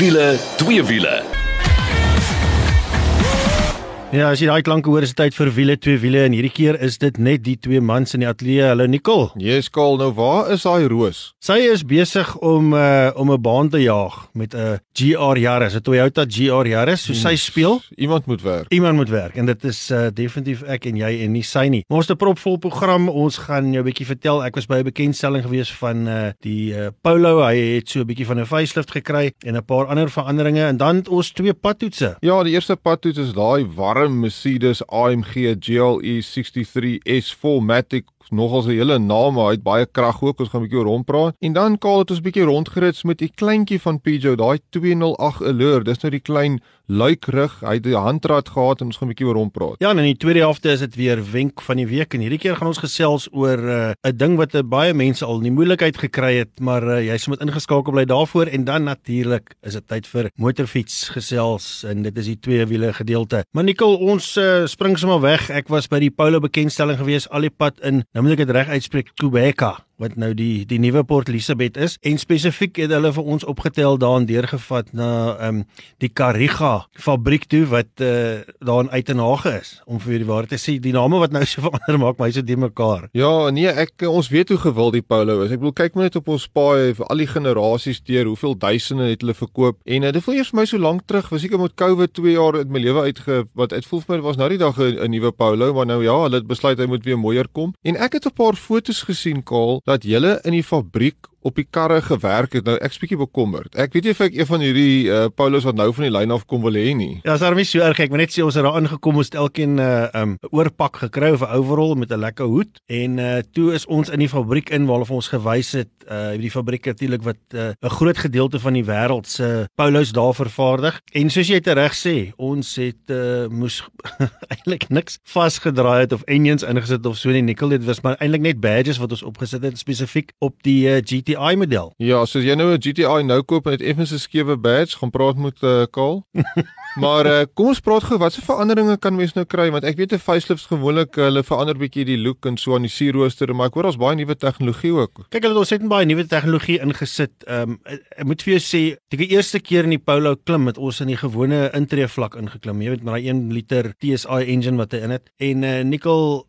Wiele, twee wiele. Ja, as jy daai klanke hoor, is dit tyd vir wiele, twee wiele en hierdie keer is dit net die twee mans in die ateljee. Hallo Nicole. Yes, Kaal, nou waar is daai roos? Sy is besig om uh om 'n baan te jaag met 'n GR Yaris, 'n Toyota GR Yaris. So sy speel. Iemand moet werk. Iemand moet werk en dit is uh definitief ek en jy en nie sy nie. Maar ons het 'n propvol program. Ons gaan jou 'n bietjie vertel. Ek was by 'n bekendstelling gewees van uh die uh, Polo. Hy het so 'n bietjie van 'n facelift gekry en 'n paar ander veranderinge en dan het ons twee padtoetse. Ja, die eerste padtoets is daai warm Mercedes AMG GLE 63 S4 Matic nogals 'n hele naam, hy het baie krag ook. Ons gaan 'n bietjie rondpraat. En dan kaal het ons bietjie rondgerits met die kleintjie van Peugeot, daai 208 Allure. Dis nou die klein luikrug. Hy het die handrat gehad en ons gaan 'n bietjie oor hom praat. Ja, en in die tweede helfte is dit weer wenk van die week en hierdie keer gaan ons gesels oor 'n uh, ding wat uh, baie mense al in die moeilikheid gekry het, maar uh, jy moet ingeskakel bly daarvoor en dan natuurlik is dit tyd vir motorfiets gesels en dit is die twee wiele gedeelte. Maar Nicole, ons uh, spring sommer weg. Ek was by die Polo bekendstelling gewees al die pad in. Nou moet ek dit reg uitspreek, Kubeka wat nou die die nuwe Port Elizabeth is en spesifiek het hulle vir ons opgetel daarin deurgevat na ehm um, die Kariga fabriek toe wat uh, daar in Uitenhage is om vir die waarheid te sê die name wat nou so verander maak my so die mekaar. Ja, nee, ek ons weet hoe gewild die Polo is. Ek bedoel kyk net op ons paai vir al die generasies deur hoeveel duisende het hulle verkoop en uh, dit voel eers vir my so lank terug was ek met COVID 2 jaar uit my lewe uitge wat dit voel vir my was nou die dag 'n nuwe Polo maar nou ja, hulle het besluit hy moet weer mooier kom en ek het 'n paar fotos gesien Kaal dat julle in die fabriek op die karre gewerk het. Nou ek's bietjie bekommerd. Ek weet nie of ek een van hierdie uh, Paulus wat nou van die lyn af kom wil hê nie. Ja, daarom is so erg. Ek moet net sê ons het daar ingekom ons het elkeen 'n uh, um, oorpak gekry of 'n overall met 'n lekker hoed en uh, toe is ons in die fabriek in waar hulle ons gewys het uh die fabriek natuurlik wat 'n uh, groot gedeelte van die wêreld se uh, Paulus daar vervaardig. En soos jy reg sê, ons het uh, moes eintlik niks vasgedraai het of engines ingesit of so nie. Nikkel dit was maar eintlik net badges wat ons opgesit het spesifiek op die uh, GT GTI model. Ja, so as jy nou 'n GTI nou koop en dit effens 'n skewe badge, gaan praat met uh, Kaal. maar uh, kom ons praat gou, watse veranderinge kan mens nou kry want ek weet 'n facelifts gewoonlik uh, hulle verander bietjie die look en so aan die sierrooster, maar ek hoor daar's baie nuwe tegnologie ook. Kyk, hulle het ons het baie nuwe tegnologie ingesit. Ehm um, ek moet vir jou sê, die eerste keer in die Polo klim het ons in die gewone intree vlak ingeklim. Jy weet met daai 1 liter TSI engine wat hy in het en uh, Nickel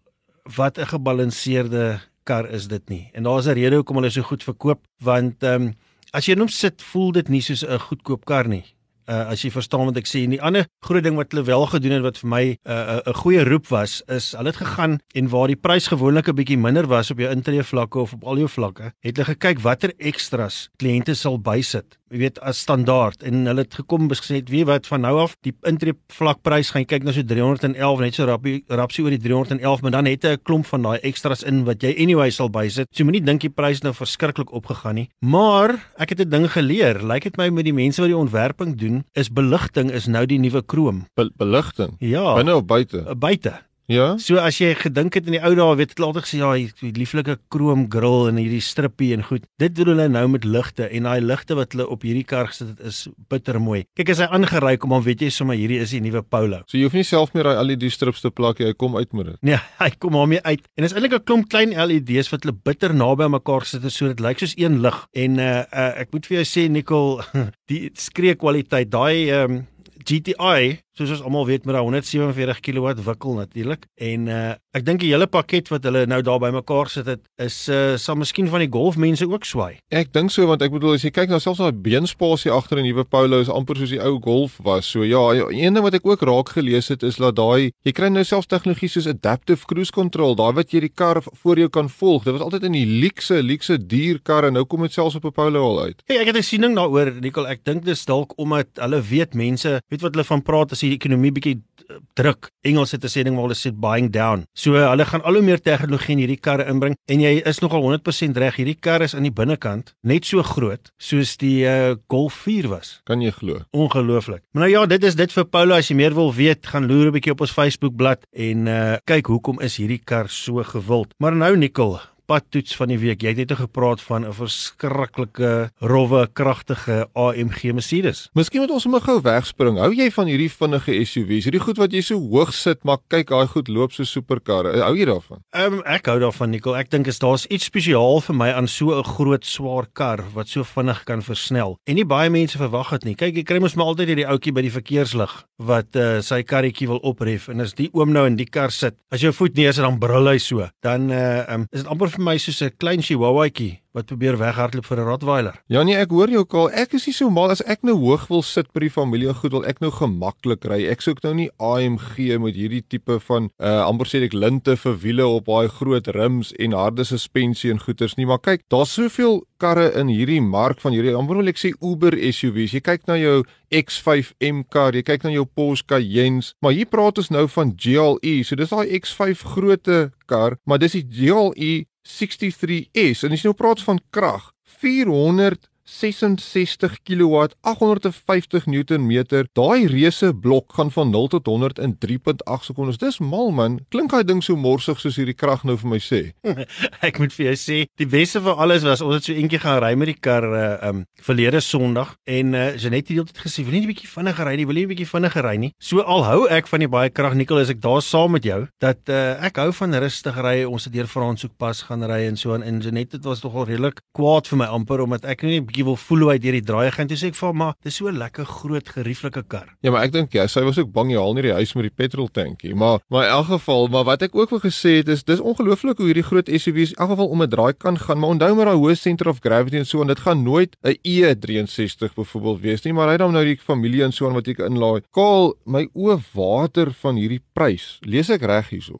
wat 'n gebalanseerde kar is dit nie. En daar's 'n rede hoekom hulle so goed verkoop want ehm um, as jy in hom sit, voel dit nie soos 'n goedkoop kar nie. Uh, as jy verstaan wat ek sê. En die ander groot ding wat hulle wel gedoen het wat vir my 'n uh, 'n goeie roep was, is hulle het gegaan en waar die prys gewoonlik 'n bietjie minder was op jou intree vlakke of op al jou vlakke, het hulle gekyk watter ekstras kliënte sal bysit jy weet as standaard. En hulle het gekom besê weet wat van nou af die intree vlakprys gaan jy kyk na so 311 net so rapie rapsie oor die 311 maar dan het hy 'n klomp van daai extras in wat jy anyway sal bysit. So moenie dink die prys nou verskriklik opgegaan nie. Maar ek het 'n ding geleer. Lyk dit my met die mense wat die ontwerping doen is beligting is nou die nuwe krom Be beligting? Ja. Binne of buite? Buite Ja. So as jy gedink het in die ou dae, weet jy altyd gesê ja, die lieflike krom grill en hierdie strippie en goed. Dit doen hulle nou met ligte en daai ligte wat hulle op hierdie kar gesit het is bitter mooi. Kyk as hy aangery kom, dan weet jy sommer hierdie is die nuwe Polo. So jy hoef nie self meer daai LED strips te plak nie, hy kom uit met dit. Nee, hy kom hom uit. En is eintlik 'n klomp klein LED's wat hulle bitter naby aan mekaar gesit het so dit lyk soos een lig. En uh, uh ek moet vir jou sê Nicole, die skree kwaliteit, daai ehm um, GTI soos ons almal weet met daai 147 kW wikkel natuurlik en uh, ek dink die hele pakket wat hulle nou daar bymekaar sit het is uh, sal miskien van die golfmense ook swaai. Ek dink so want ek bedoel as jy kyk nou selfs daai beenspasie agter in die nuwe Polo is amper soos die ou Golf was. So ja, een ding wat ek ook raak gelees het is dat daai jy kry nou selfs tegnologie soos adaptive cruise control, daai wat jy die kar voor jou kan volg. Dit was altyd in die luxe, luxe duur karre, nou kom dit selfs op 'n Polo al uit. Hey, ek het 'n siening daaroor, Nicole. Ek dink dis dalk omdat hulle weet mense, weet wat hulle van praat as die ekonomie bietjie eh, druk. Engels het 'n sê ding waar hulle sê buying down. So hulle gaan al hoe meer tegnologie in hierdie karre inbring en jy is nogal 100% reg. Hierdie kar is aan die binnekant net so groot soos die uh, Golf 4 was. Kan jy glo? Ongelooflik. Maar nou ja, dit is dit vir Paula as jy meer wil weet, gaan loer 'n bietjie op ons Facebook bladsy en uh, kyk hoekom is hierdie kar so gewild. Maar nou Nicole, padtoets van die week. Jy het net gepraat van 'n verskriklike rowwe, kragtige AMG Mercedes. Miskien moet ons hom gou wegspring. Hou jy van hierdie vinnige SUV's? Hierdie goed wat jy so hoog sit, maar kyk, daai goed loop so superkarre. Hou jy daarvan? Ehm um, ek hou daarvan, Nicole. Ek dink is daar's iets spesiaal vir my aan so 'n groot, swaar kar wat so vinnig kan versnel. En nie baie mense verwag dit nie. Kyk, jy kry mos maar altyd hierdie ouetjie by die verkeerslig wat uh, sy karretjie wil opref en as die oom nou in die kar sit, as jou voet neersit dan brul hy so. Dan uh, um, is dit amper vir my soos 'n klein chihuahuaatjie wat probeer weghardloop vir 'n Rottweiler. Ja nee, ek hoor jou kaal. Ek is nie so mal as ek nou hoog wil sit by die familie goed, wil ek nou gemaklik ry. Ek soek nou nie AMG met hierdie tipe van uh amper sê ek linte vir wiele op daai groot rims en harde suspensie en goeters nie, maar kyk, daar's soveel karre in hierdie mark van hierdie amper wil ek sê Uber SUV's. Jy kyk na jou X5 M kar, jy kyk na jou Porsche Cayenne, maar hier praat ons nou van GLE. So dis daai X5 grootte kar, maar dis die GLE 63S en as jy nou praat van krag 400 66 kW, 850 Newtonmeter. Daai reuse blok gaan van 0 tot 100 in 3.8 sekondes. Dis mal man. Klink daai ding so morsig soos hierdie krag nou vir my sê. ek moet vir jou sê, die beste van alles was ons het so eentjie gaan ry met die kar uh um verlede Sondag en uh Janet het die hele tyd gesê, "Wil jy 'n bietjie vinniger ry nie? Wil jy 'n bietjie vinniger ry nie?" So al hou ek van die baie krag nikkel as ek daar saam met jou, dat uh ek hou van rustig ry. Ons het deur Franshoek pas gaan ry en so en Janet het was nogal redelik kwaad vir my amper omdat ek nie bietjie wil voel hoe hy deur die draai gaan. Toe sê ek vir "Maar dis so 'n lekker groot gerieflike kar." Ja, maar ek dink ja, sy was ook bang jy haal nie die huis met die petrol tankie. Maar maar in elk geval, maar wat ek ook wil gesê het is dis ongelooflik hoe hierdie groot SUV's in elk geval om 'n draai kan gaan. Maar onthou maar daai hoë center of gravity en so en dit gaan nooit 'n E63 byvoorbeeld wees nie, maar hy dan nou die familie en so aan wat ek inlaai. Kaal my oë water van hierdie prys. Lees ek reg hierso?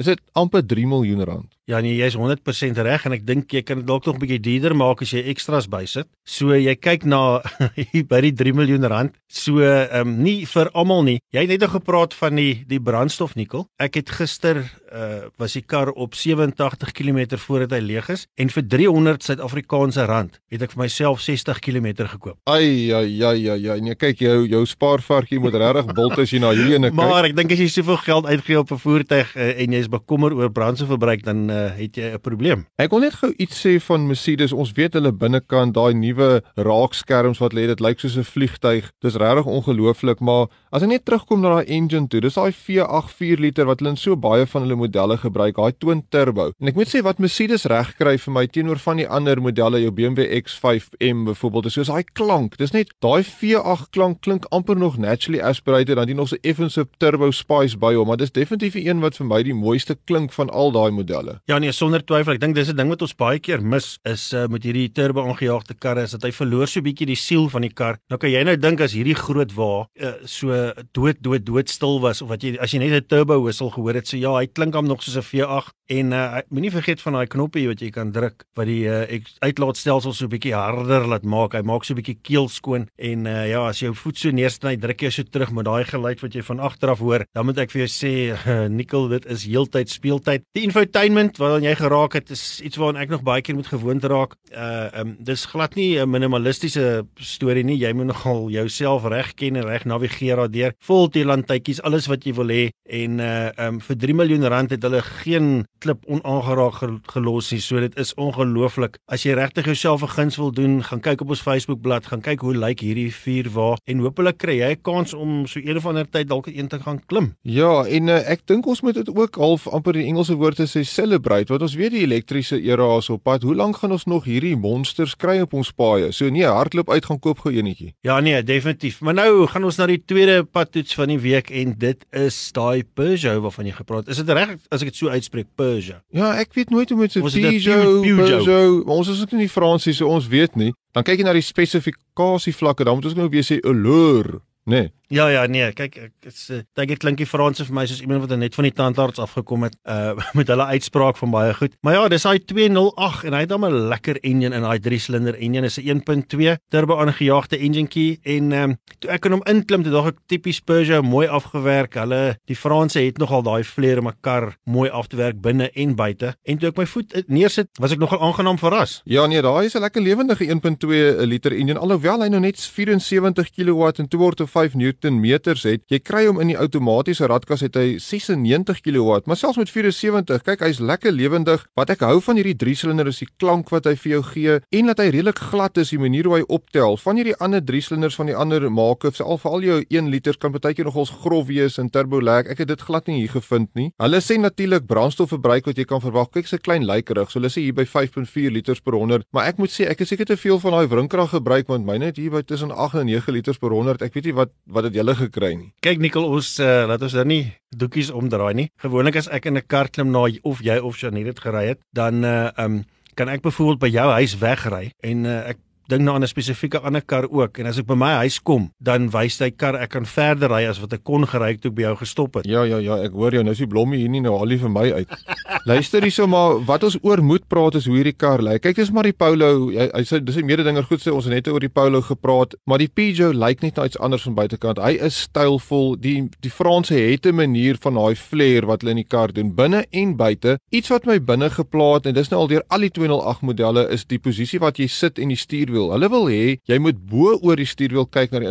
Is dit amper 3 miljoen rand? Ja nee, jy's 100% reg en ek dink jy kan dit dalk nog 'n bietjie duurder maak as jy ekstra's bysit. So jy kyk na by die 3 miljoen rand. So ehm um, nie vir almal nie. Jy het net nog gepraat van die die brandstof nikkel. Ek het gister uh was die kar op 87 km voordat hy leeg is en vir 300 Suid-Afrikaanse rand het ek vir myself 60 km gekoop. Ai ai ai ai ai. Nee, kyk jou jou spaarvarkie moet regtig bult as jy na hierdie ene kyk. Maar ek dink as jy soveel geld uitgee op 'n voertuig uh, en jy is bekommer oor brandstofverbruik dan uh, het jy 'n probleem. Ek wil net gou iets sê van Mercedes. Ons weet hulle binnekant daai nuwe raakskerms wat lê, dit lyk soos 'n vliegtyg. Dis regtig ongelooflik, maar as ek net terugkom na daai engine toe, dis daai V8 4 liter wat hulle in so baie van hulle modelle gebruik, daai twin turbo. En ek moet sê wat Mercedes regkry vir my teenoor van die ander modelle, jou BMW X5M byvoorbeeld, is soos daai klank. Dis net daai V8 klank klink amper nog naturally aspirated, dan jy nog so effense turbo spice by hom, maar dis definitief die een wat vir my die mooiste klink van al daai modelle. Ja nee, sonder twyfel. Ek dink dis 'n ding wat ons baie keer mis is uh, met hierdie turbo aangejaagde karre is dat hy verloor so bietjie die siel van die kar. Nou kan jy nou dink as hierdie groot wa uh, so dood dood dood stil was of wat jy as jy net 'n turbo whistle gehoor het, so ja, hy klink hom nog soos 'n V8 en uh, moenie vergeet van daai knoppie wat jy kan druk wat die uh, uitlaatstelsel so bietjie harder laat maak. Hy maak so bietjie keel skoon en uh, ja, as jy jou voet so neersit, hy druk jou so terug met daai geluid wat jy van agteraf hoor, dan moet ek vir jou sê, uh, Nikkel, dit is heeltyd speeltyd. Die infotainment waaraan jy geraak het is iets waaraan ek nog baie keer moet gewoond raak. Uh um dis glad nie 'n minimalistiese storie nie. Jy moet nogal jouself reg ken en reg navigeer daardeur. Vol die landtydjies, alles wat jy wil hê en uh um vir 3 miljoen rand het hulle geen klip onaangeraak gelos nie. So dit is ongelooflik. As jy regtig jouself 'n guns wil doen, gaan kyk op ons Facebookblad, gaan kyk hoe lyk hierdie vuur waar en hopelik kry jy 'n kans om so een of ander tyd dalk een te gaan klim. Ja, en uh, ek dink ons moet dit ook half amper die Engelse woord sê celebrate want ons weet die elektriese era is op pad. Hoe lank gaan ons nog hierdie monsters kry op ons paaie? So nee, hardloop uit gaan koop gou enetjie. Ja nee, definitief. Maar nou gaan ons na die tweede padtoets van die week en dit is daai Peugeot waarvan jy gepraat. Is dit reg as ek dit so uitspreek, Peugeot? Ja, ek weet nooit hoe met so Peugeot, Peugeot. Ons is ook nie Fransies, so ons weet nie. Dan kyk jy na die spesifikasie vlakke, dan moet ons nou weer sê allure? Nee. Ja ja nee, kyk ek is dink dit klink die Frans vir my soos iemand wat net van die tandarts afgekom het uh met hulle uitspraak van baie goed. Maar ja, dis hy 208 en hy het dan 'n lekker engine in daai 3 silinder engine is 'n 1.2 turbo aangejaagde key en um, toe ek in hom inklim, toe dog ek tipies Peugeot mooi afgewerk. Hulle die Franse het nogal daai vleer om 'n kar mooi af te werk binne en buite. En toe ek my voet neersit, was ek nogal aangenaam verras. Ja nee, daai is 'n lekker lewendige 1.2 liter engine alhoewel hy nou net 74 kW en 2 word 2,5 Newton meters het. Jy kry hom in die outomatiese radkas het hy 96 kW, maar selfs met 74, kyk hy's lekker lewendig. Wat ek hou van hierdie 3-silinder is die klank wat hy vir jou gee en dat hy redelik glad is, die manier hoe hy optel. Van hierdie ander 3-silinders van die ander maak of veral vir al jou 1 liter kan baie keer nogals grof wees en turbo lag. Ek het dit glad nie hier gevind nie. Hulle sê natuurlik brandstofverbruik wat jy kan verwag. Kyk, sy klein lykerig. So hulle sê hier by 5.4 liters per 100, maar ek moet sê ek het seker te veel van daai wrinkrag gebruik want myne het hier by tussen 8 en 9 liters per 100. Ek weet nie wat het julle gekry nie. Kyk Nikkel, ons uh, laat ons dan nie doekies omdraai nie. Gewoonlik as ek in 'n kar klim na of jy of Janie dit gery het, dan uh um kan ek byvoorbeeld by jou huis wegry en uh, ek dink nou aan 'n spesifieke ander kar ook en as ek by my huis kom, dan wys hy kar ek kan verder ry as wat ek kon gery toe ek by jou gestop het. Ja ja ja, ek hoor jou. Nou is die blommie hier nie nou al nie vir my uit. Luister hierso maar, wat ons oor moet praat is hoe hierdie kar lyk. Kyk, dis maar die Polo. Hy, hy sê dis 'n mededinger goed sê ons het net oor die Polo gepraat, maar die Peugeot lyk net nou iets anders van buitekant. Hy is stylvol. Die die Franse het 'n manier van daai flair wat hulle in die kar doen binne en buite. Iets wat my binne geplaat en dis nou al deur al die 208 modelle is die posisie wat jy sit en die stuurwiel. Hulle wil hê jy moet bo oor die stuurwiel kyk na die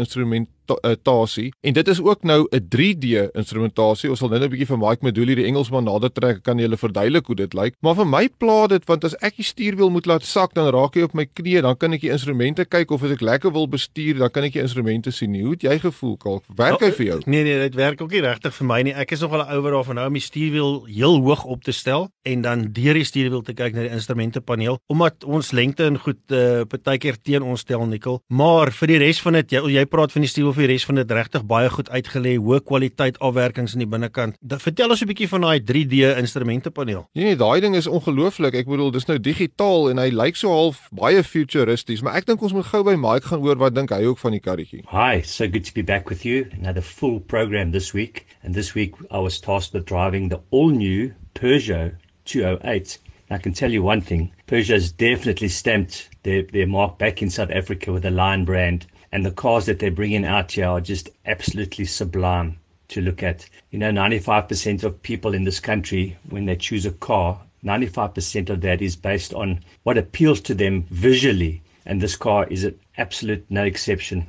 instrumentasie en dit is ook nou 'n 3D instrumentasie. Ons sal nou 'n bietjie vir Mike Meduli die Engelsman nader trek kan jy hulle verduidelik hoe dit lyk. Maar vir my pla dit want as ek die stuurwiel moet laat sak dan raak hy op my knie, dan kan ek die instrumente kyk of as ek lekker wil bestuur, dan kan ek die instrumente sien. Hoe het jy gevoel, Kalk? Werk hy vir jou? Nee nee, dit werk ook nie regtig vir my nie. Ek is nog al 'n ouer daarvan nou om die stuurwiel heel hoog op te stel en dan deur die stuurwiel te kyk na die instrumentepaneel omdat ons lengte en goed uh, partykeer teen ons stel nikkel. Maar vir die res van dit, jy, jy praat van die stuurwiel vir die res van dit regtig baie goed uitgelê, hoë kwaliteit afwerkings aan die binnekant. Da, vertel ons 'n bietjie van daai 3D instrumentepaneel. Nee, nee, daai ding is ongelooflik. Ek bedoel, dis nou digitaal en hy lyk so half baie futuristies, maar ek dink ons moet gou by Mike gaan hoor wat dink hy ook van die karretjie. Hi, so good to be back with you. Another full program this week. And this week I was tasked with driving the all new Peugeot 208. I can tell you one thing Peugeot's definitely stamped their, their mark back in South Africa with the Lion brand. And the cars that they're bringing out here are just absolutely sublime to look at. You know, 95% of people in this country, when they choose a car, 95% of that is based on what appeals to them visually. And this car is an absolute no exception.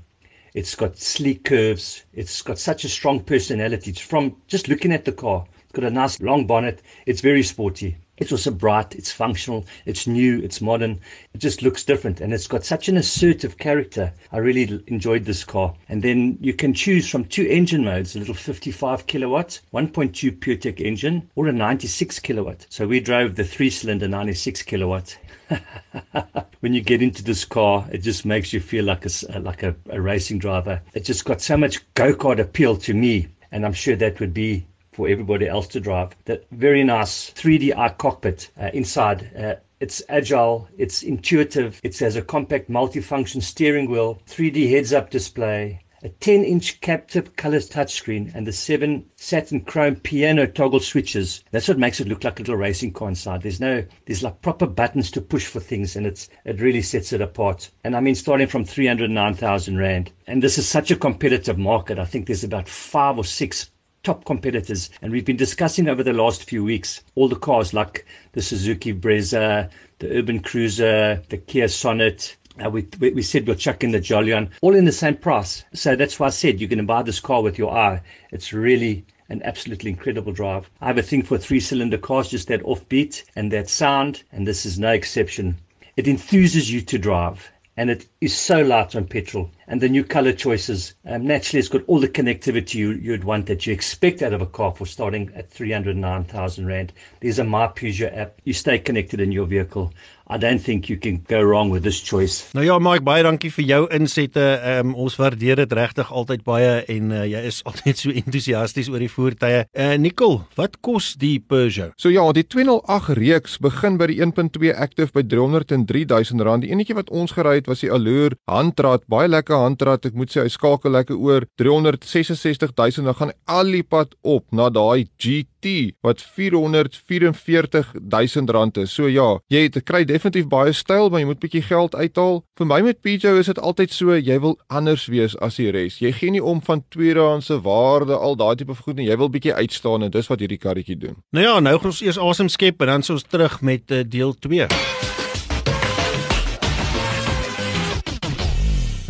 It's got sleek curves. It's got such a strong personality. It's from just looking at the car. It's got a nice long bonnet. It's very sporty. It's also bright. It's functional. It's new. It's modern. It just looks different. And it's got such an assertive character. I really enjoyed this car. And then you can choose from two engine modes, a little 55 kilowatt, 1.2 PureTech engine, or a 96 kilowatt. So we drove the three cylinder 96 kilowatt. when you get into this car, it just makes you feel like a, uh, like a, a racing driver. It just got so much go-kart appeal to me. And I'm sure that would be for everybody else to drive. That very nice 3D eye cockpit uh, inside. Uh, it's agile, it's intuitive, it has a compact multifunction steering wheel, 3D heads up display, a 10 inch captive color touchscreen, and the 7 satin chrome piano toggle switches. That's what makes it look like a little racing car inside. There's no, there's like proper buttons to push for things, and it's it really sets it apart. And I mean, starting from 309,000 Rand. And this is such a competitive market. I think there's about five or six top competitors. And we've been discussing over the last few weeks all the cars like the Suzuki Brezza, the Urban Cruiser, the Kia Sonnet. Uh, we, we, said we'll chuck in the Jolyon, all in the same price. So that's why I said you're going to buy this car with your eye. It's really an absolutely incredible drive. I have a thing for three cylinder cars, just that offbeat and that sound, and this is no exception. It enthuses you to drive and it is so light on petrol. And the new color choices, um, naturally, it's got all the connectivity you, you'd want that you expect out of a car for starting at 309,000 Rand. There's a My Peugeot app. You stay connected in your vehicle. I don't think you can go wrong with this choice. Nou ja, Mike, baie dankie vir jou insette. Ehm um, ons waardeer dit regtig altyd baie en uh, jy is altyd so entoesiasties oor die voertuie. Eh uh, Nicole, wat kos die Peugeot? So ja, die 208 reeks begin by die 1.2 Active by 303 000 rand. Die enetjie wat ons gery het was die Allure handrat, baie lekker handrat. Ek moet sê hy skakel lekker oor 366 000 dan gaan al die pad op na daai GT wat 444 000 rand is. So ja, jy het kry definitief baie styl, maar jy moet bietjie geld uithaal. Vir my met Peugeot is dit altyd so, jy wil anders wees as die res. Jy gee nie om van tweedehandse waarde, al daai tipe goed nie. Jy wil bietjie uitstaan en dis wat hierdie karretjie doen. Nou ja, nou gaan ons eers asem skep en dan is ons terug met uh, deel 2.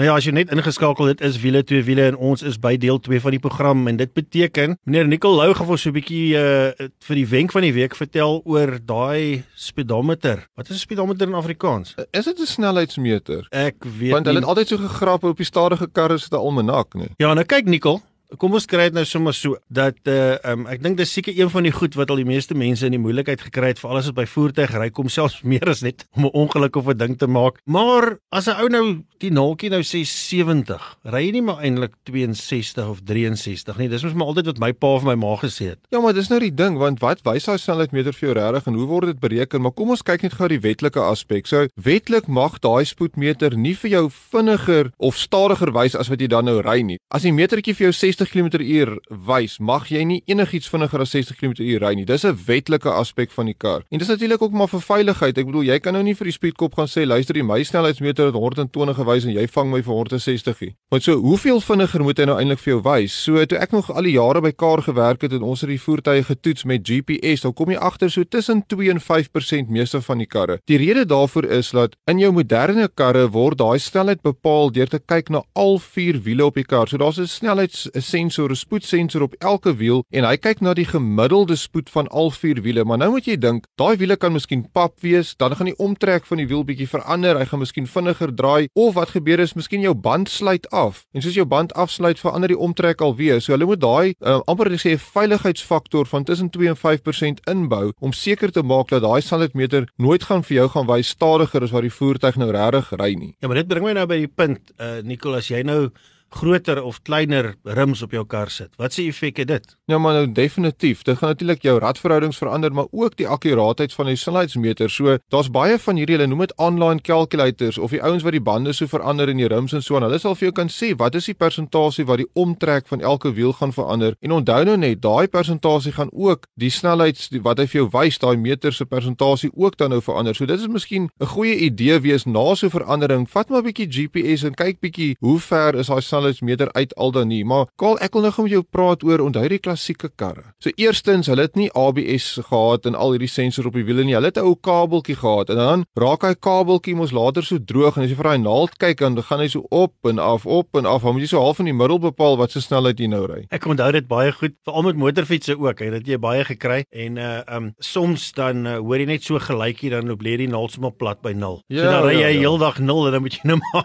Nou ja, as jy net ingeskakel het, is wiele twee wiele en ons is by deel 2 van die program en dit beteken meneer Nicol Lou gaan vir so 'n bietjie uh vir die wenk van die week vertel oor daai speedometer. Wat is 'n speedometer in Afrikaans? Is dit 'n snelheidsmeter? Ek weet Want hulle het altyd so gegrap op die stadige karre se almanak, nee. Ja, nou kyk Nicol, Kom ons kry dit nou sommer so dat uh um, ek dink dis seker een van die goed wat al die meeste mense in die moeilikheid gekry het vir alles wat by voertuig ry kom selfs meer as net om 'n ongeluk of 'n ding te maak. Maar as 'n ou nou die naaltjie nou sê 70, ry jy nie maar eintlik 62 of 63 nie. Dis mos maar altyd wat my pa vir my ma gesê het. Ja, maar dis nou die ding want wat wys daai snelheidmeter vir jou regtig en hoe word dit bereken? Maar kom ons kyk net gou die wetlike aspek. So wetlik mag daai spoedmeter nie vir jou vinniger of stadiger wys as wat jy dan nou ry nie. As die metertjie vir jou 60 km/h wys, mag jy nie enigiets vinniger as 60 km/h ry nie. Dis 'n wetlike aspek van die kar. En dis natuurlik ook maar vir veiligheid. Ek bedoel, jy kan nou nie vir die speedkop gaan sê, luister, die my snelheidsmeter het 120 gewys en jy vang my vir 160 nie. Want so, hoeveel vinniger moet hy nou eintlik vir jou wys? So, toe ek nog al die jare by Kar gewerk het en ons het die voertuie getoets met GPS, dan kom jy agter so tussen 2 en 5% meeste van die karre. Die rede daarvoor is dat in jou moderne karre word daai snelheid bepaal deur te kyk na al vier wiele op die kar. So daar's 'n snelheids sensor, 'n spoedsensor op elke wiel en hy kyk na die gemiddelde spoed van al vier wiele. Maar nou moet jy dink, daai wiele kan miskien pap wees, dan gaan die omtrek van die wiel bietjie verander, hy gaan miskien vinniger draai of wat gebeur is miskien jou band sluit af. En soos jou band afsluit, verander die omtrek alweer. So hulle moet daai uh, amper sê 'n veiligheidsfaktor van tussen 2 en 5% inbou om seker te maak dat daai snelheidmeter nooit gaan vir jou gaan wys stadiger as wat die voertuig nou regtig ry nie. Ja, maar dit bring my nou by die punt, uh Nicolas, jy nou groter of kleiner rims op jou kar sit. Wat se effek het dit? Ja, maar nou definitief. Dit gaan natuurlik jou radverhoudings verander, maar ook die akkuraatheid van die snelheidsmeter. So, daar's baie van hierdie hulle noem dit online calculators of die ouens wat die bande so verander in die rims en so aan. Hulle sal vir jou kan sê wat is die persentasie wat die omtrek van elke wiel gaan verander. En onthou nou net, daai persentasie gaan ook die snelheids wat hy vir jou wys, daai meter se persentasie ook dan nou verander. So dit is miskien 'n goeie idee wees na so 'n verandering. Vat maar 'n bietjie GPS en kyk bietjie hoe ver is daai snelheidsmeter uit al dan nie. Maar Kaal, ek wil nou gou met jou praat oor onthou die klassieke karre. So eerstens, hulle het nie ABS gehad en al hierdie sensors op die wiele nie. Hulle het 'n ou kabeltjie gehad en dan raak hy kabeltjie mos later so droog en as jy vir daai naald kyk dan gaan hy so op en af op en af. Dan moet jy so half in die middel bepaal wat se snelheid jy nou ry. Ek onthou dit baie goed, veral met motorfietsse ook. Hy het jy baie gekry en uh um soms dan uh, hoor jy net so gelykie dan loop lê die naald sommer plat by 0. Ja, so dan ry ja, jy ja. heeldag 0 en dan moet jy nou maar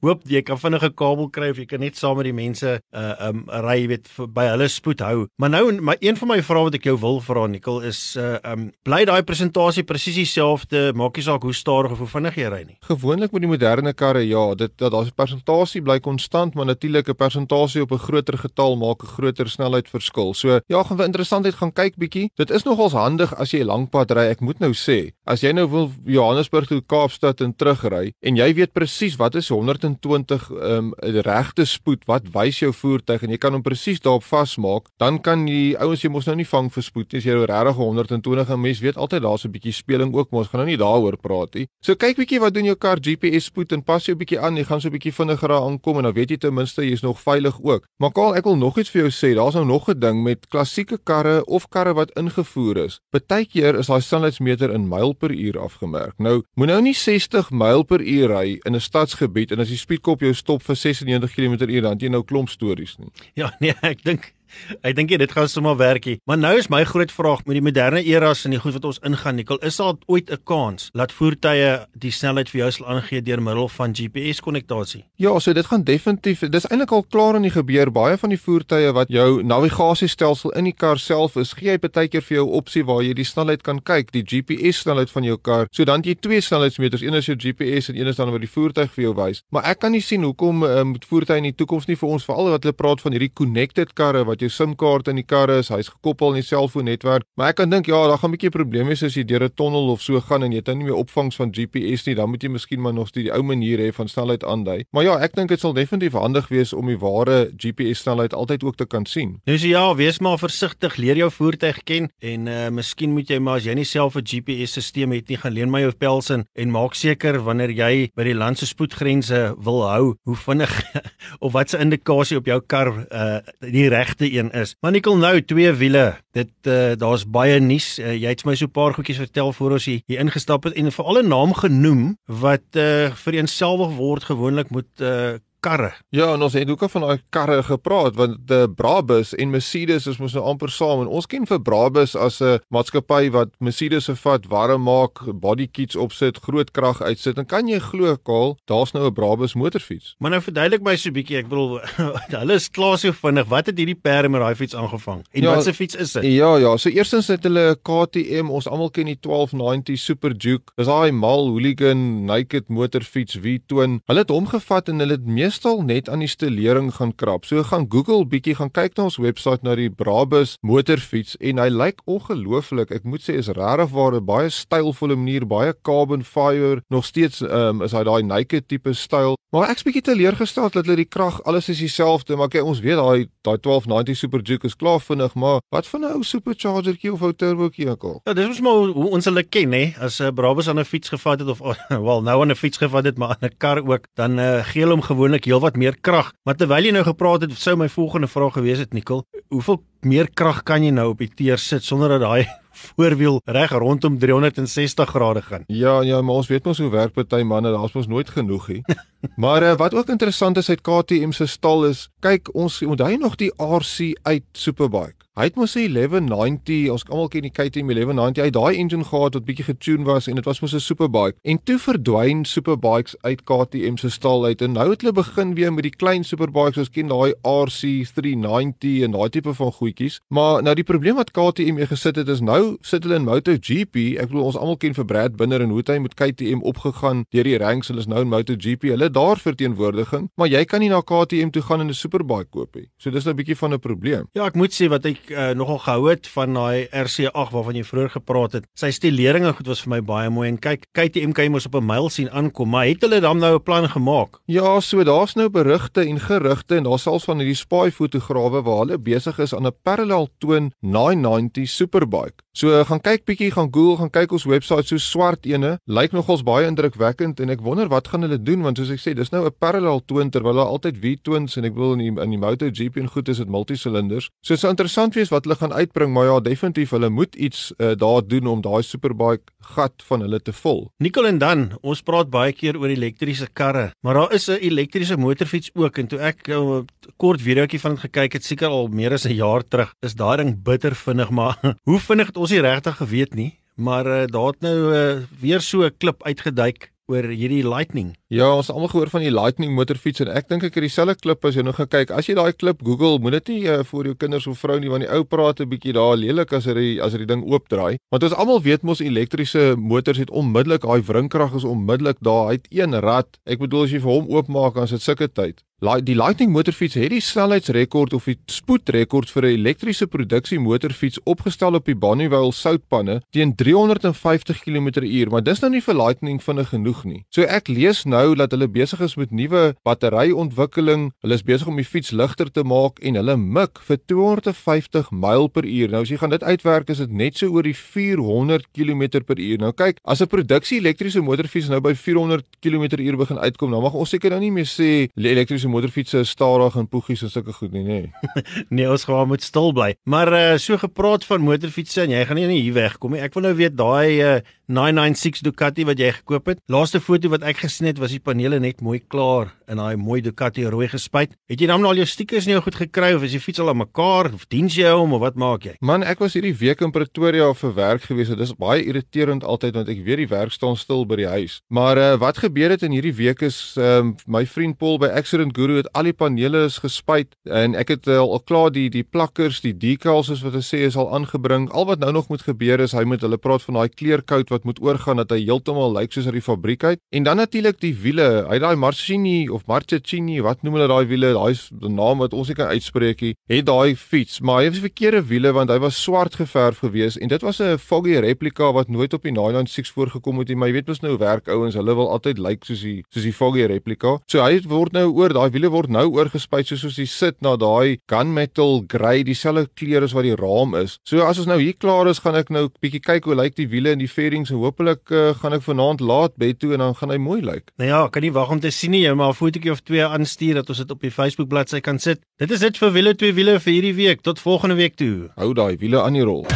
hoop jy kan vinnig 'n kabel kry of jy kan net saam met die mense uh um ry weet by hulle spoed hou. Maar nou maar een van my vrae wat ek jou wil vra Nicol is uh um bly daai presentasie presies dieselfde, maak nie saak hoe stadig of hoe vinnig jy ry nie. Gewoonlik met die moderne karre, ja, dit dat daar's 'n persentasie bly konstant, maar natuurlik 'n persentasie op 'n groter getal maak 'n groter snelheid verskil. So, ja, gaan we interessantheid gaan kyk bietjie. Dit is nogals handig as jy 'n lang pad ry. Ek moet nou sê, as jy nou wil Johannesburg toe Kaapstad en terugry en jy weet presies wat is 120 ehm um, regte spoed, wat wys jou voertuig en jy kan hom presies daarop vasmaak, dan kan die ouens jy mos nou nie vang vir spoed nie. As jy nou regtig 120 en mens weet altyd daar's 'n bietjie speling ook, maar ons gaan nou nie daaroor praat nie. So kyk bietjie wat doen jou kar GPS spoed en pas jou bietjie aan. Jy gaan so 'n bietjie vinniger daar aankom en dan weet jy ten minste jy's nog veilig ook. Maar Kaal, ek wil nog iets vir jou sê. Daar's nou nog 'n ding met klassieke karre of karre wat ingevoer is. Partykeer is daai snelheidsmeter in myl per uur afgemerk. Nou, moet nou nie 60 myl per uur ry in 'n stadsgebied en as die speedkop jou stop vir 96 km/h dan het jy nou klomp stories nie. Ja, nee, ek dink ek dink jy dit gaan sommer werkie. Maar nou is my groot vraag met die moderne eras en die goed wat ons ingaan, Nicol, is daar ooit 'n kans dat voertuie die snelheid vir jou sal aangee deur middel van GPS-konnektasie? Ja, so dit gaan definitief, dis eintlik al klaar in die gebeur. Baie van die voertuie wat jou navigasiestelsel in die kar self is, gee hy baie keer vir jou opsie waar jy die snelheid kan kyk, die GPS snelheid van jou kar. So dan jy twee snelheidsmeters, een is jou GPS en een is dan wat die voertuig vir jou wys. Maar ek kan nie sien hoekom um, voertuie in die toekoms nie vir ons veral wat hulle praat van hierdie connected karre wat jou SIM-kaart in die kar is, hy's gekoppel aan die selfoonnetwerk. Maar ek kan dink ja, daar gaan 'n bietjie probleme wees as jy deur 'n tonnel of so gaan en jy het dan nie meer opvangs van GPS nie, dan moet jy miskien maar nog steeds die ou manier hê van snelheid aandui. Maar ja, ek dink dit sal definitief handig wees om die ware GPS snelheid altyd ook te kan sien. Nou so ja, wees maar versigtig, leer jou voertuig ken en uh miskien moet jy maar as jy nie self 'n GPS-stelsel het nie, gaan leen my jou pelsin en maak seker wanneer jy by die land se spoedgrense wil hou, hoe vinnig of wat se indikasie op jou kar uh die regte dieselfde een is. Maar Nikkel nou twee wiele. Dit uh, daar's baie nuus. Uh, jy het my so 'n paar goedjies vertel voor ons hier, hier ingestap het en veral 'n naam genoem wat uh, vereenselwig word gewoonlik met uh, karre. Ja, en ons het ook al van daai karre gepraat want die Brabus en Mercedes is mos nou amper saam en ons ken vir Brabus as 'n maatskappy wat Mercedes se vat, warm maak, body kits opsit, groot krag uitsit en kan jy glo Kaal, daar's nou 'n Brabus motorfiets. Maar nou verduidelik my so 'n bietjie, ek bedoel hulle is klaar so vinnig. Wat het hierdie perde met daai fiets aangevang? En ja, wat se fiets is dit? Ja, ja, so eerstens het hulle 'n KTM, ons almal ken die 1290 Super Duke. Dis daai mal hooligan naked motorfiets V-twin. Hulle het hom gevat en hulle het meestal net aan die stelering gaan krap. So gaan Google bietjie gaan kyk na ons webwerf na die Brabus motorfiets en hy lyk ongelooflik. Ek moet sê is regtig waar 'n baie stylvolle manier, baie carbon fiber, nog steeds um, is hy daai naked tipe styl. Maar ek's bietjie teleurgestel dat hulle die krag alles is dieselfde, maar kyk ons weet daai daai 1290 Super Duke is klaar vinnig, maar wat van 'n ou superchargertjie of ou turbokie enkel? Ja, dis mos maar hoe ons hulle ken hè. As 'n uh, Brabus aan 'n fiets gevat het of wel nou aan 'n fiets gevat het, maar aan 'n kar ook, dan uh, gee hulle hom gewoonlik heelwat meer krag. Maar terwyl jy nou gepraat het, sou my volgende vraag gewees het, Nikkel, hoeveel meer krag kan jy nou op die teer sit sonder dat daai voorwiel reg rondom 360 grade gaan. Ja, ja, maar ons weet mos hoe werk party manne, daar's mos nooit genoeg nie. maar uh, wat ook interessant is uit KTM se stal is, kyk, ons onthou nog die RC uit Superbike. Hy het mos 'n 1190, ons almal ken die KTM 1190. Hy het daai engine gehad wat bietjie getune was en dit was mos 'n superbike. En toe verdwyn superbikes uit KTM se stal uit en nou het hulle begin weer met die klein superbikes, ons ken daai RC390 en daai tipe van goedjies. Maar nou die probleem wat KTM mee gesit het is nou sit hulle in MotoGP. Ek bedoel ons almal ken vir Brad Binder en hoe hy met KTM opgegaan deur die ranks. Hulle is nou in MotoGP. Hulle daar verteenwoordiging, maar jy kan nie na KTM toe gaan en 'n superbike koop nie. So dis nou 'n bietjie van 'n probleem. Ja, ek moet sê wat ek uh, nogal gehou het van daai RC8 waarvan jy vroeër gepraat het. Sy stilering en goed was vir my baie mooi en kyk, KTM kan jy mos op 'n myl sien aankom, maar het hulle dan nou 'n plan gemaak? Ja, so daar's nou berigte en gerugte en daar selfs van hierdie spy fotograwe waar hulle besig is aan 'n parallel twin 990 superbike. So gaan kyk bietjie, gaan Google, gaan kyk ons webwerf so swart ene, lyk nogals baie indrukwekkend en ek wonder wat gaan hulle doen want soos ek sê, dis nou 'n parallel twin terwyl hulle altyd V-twins en ek wil in die, in die MotoGP en goed is dit multisilinders. So dit sou interessant wees wat hulle gaan uitbring, maar ja, definitief hulle moet iets uh, daar doen om daai superbike gat van hulle te vul. Nicol en dan, ons praat baie keer oor elektriese karre, maar daar is 'n elektriese motorfiets ook en toe ek 'n uh, kort videoetjie van dit gekyk het, seker al meer as 'n jaar terug, is daai ding bitter vinnig, maar hoe vinnig het ons nie regtig geweet nie, maar uh, daar het nou uh, weer so 'n klip uitgeduik oor hierdie Lightning. Ja, ons het almal gehoor van die Lightning motorfiets en ek dink ek het dieselfde klip as jy nou gekyk. As jy daai klip Google, moet dit nie uh, vir jou kinders of vrou nie want die ou praat 'n bietjie daar lelik as hy as hy die ding oopdraai. Want ons almal weet mos elektriese motors het onmiddellik daai wringkrag is onmiddellik daar. Hy het een rad. Ek bedoel as jy vir hom oopmaak dan is dit sulke tyd. Die Lightning motorfiets het die snelheidsrekord of die spoedrekord vir 'n elektriese produksie motorfiets opgestel op die Bonnievale soutpanne teen 350 km/h, maar dis nou nie vir Lightning vinnig genoeg nie. So ek lees nou dat hulle besig is met nuwe batteryontwikkeling. Hulle is besig om die fiets ligter te maak en hulle mik vir 250 myl/h. Nou as jy gaan dit uitwerk, is dit net so oor die 400 km/h. Nou kyk, as 'n produksie elektriese motorfiets nou by 400 km/h begin uitkom, dan mag ons seker nou nie meer sê elektriese se motorfietsse is stadig en poegies en sulke goed nie, nê. Nee. nee, ons gaan moet stil bly. Maar uh so gepraat van motorfietsse en jy gaan nie hier wegkom nie. Ek wil nou weet daai uh 996 Ducati wat jy gekoop het. Laaste foto wat ek gesien het was die panele net mooi klaar in daai mooi Ducati rooi gespuit. Het jy dan al jou stickers nie goed gekry of is die fiets al aan mekaar of diens jy hom of wat maak jy? Man, ek was hierdie week in Pretoria vir werk gewees. Dit is baie irriterend altyd want ek weet die werk staan stil by die huis. Maar uh wat gebeur het in hierdie week is um my vriend Paul by Accident Guru het al die panele is gespuit en ek het uh, al klaar die die plakkers, die decals soos wat hy sê is al aangebring. Al wat nou nog moet gebeur is hy moet hulle praat van daai kleurkout wat moet oorgaan dat hy heeltemal lyk soos uit die fabriek uit. En dan natuurlik die wiele. Hy daai Marcini of Marcini, wat noem hulle daai wiele? Daai is 'n naam wat ons nie kan uitspreek nie. Het daai fiets, maar hy het verkeerde wiele want hy was swart geverf gewees en dit was 'n foggy replika wat nooit op die 996 voorgekom het nie, maar jy weet mos nou werk ouens, hulle wil altyd lyk soos die soos die foggy replika. So hy word nou oor daai wiele word nou oorgespuit soos soos die sit na daai gunmetal grey, dieselfde kleur as wat die raam is. So as ons nou hier klaar is, gaan ek nou bietjie kyk hoe lyk die wiele en die fairings so hopelik uh, gaan ek vanaand laat bed toe en dan gaan hy mooi lyk. Nou ja, kan nie wag om te sien nie, jy maar 'n fotootjie of twee aanstuur dat ons dit op die Facebook bladsy kan sit. Dit is dit vir wiele twee wiele vir hierdie week. Tot volgende week toe. Hou daai wiele aan die rol.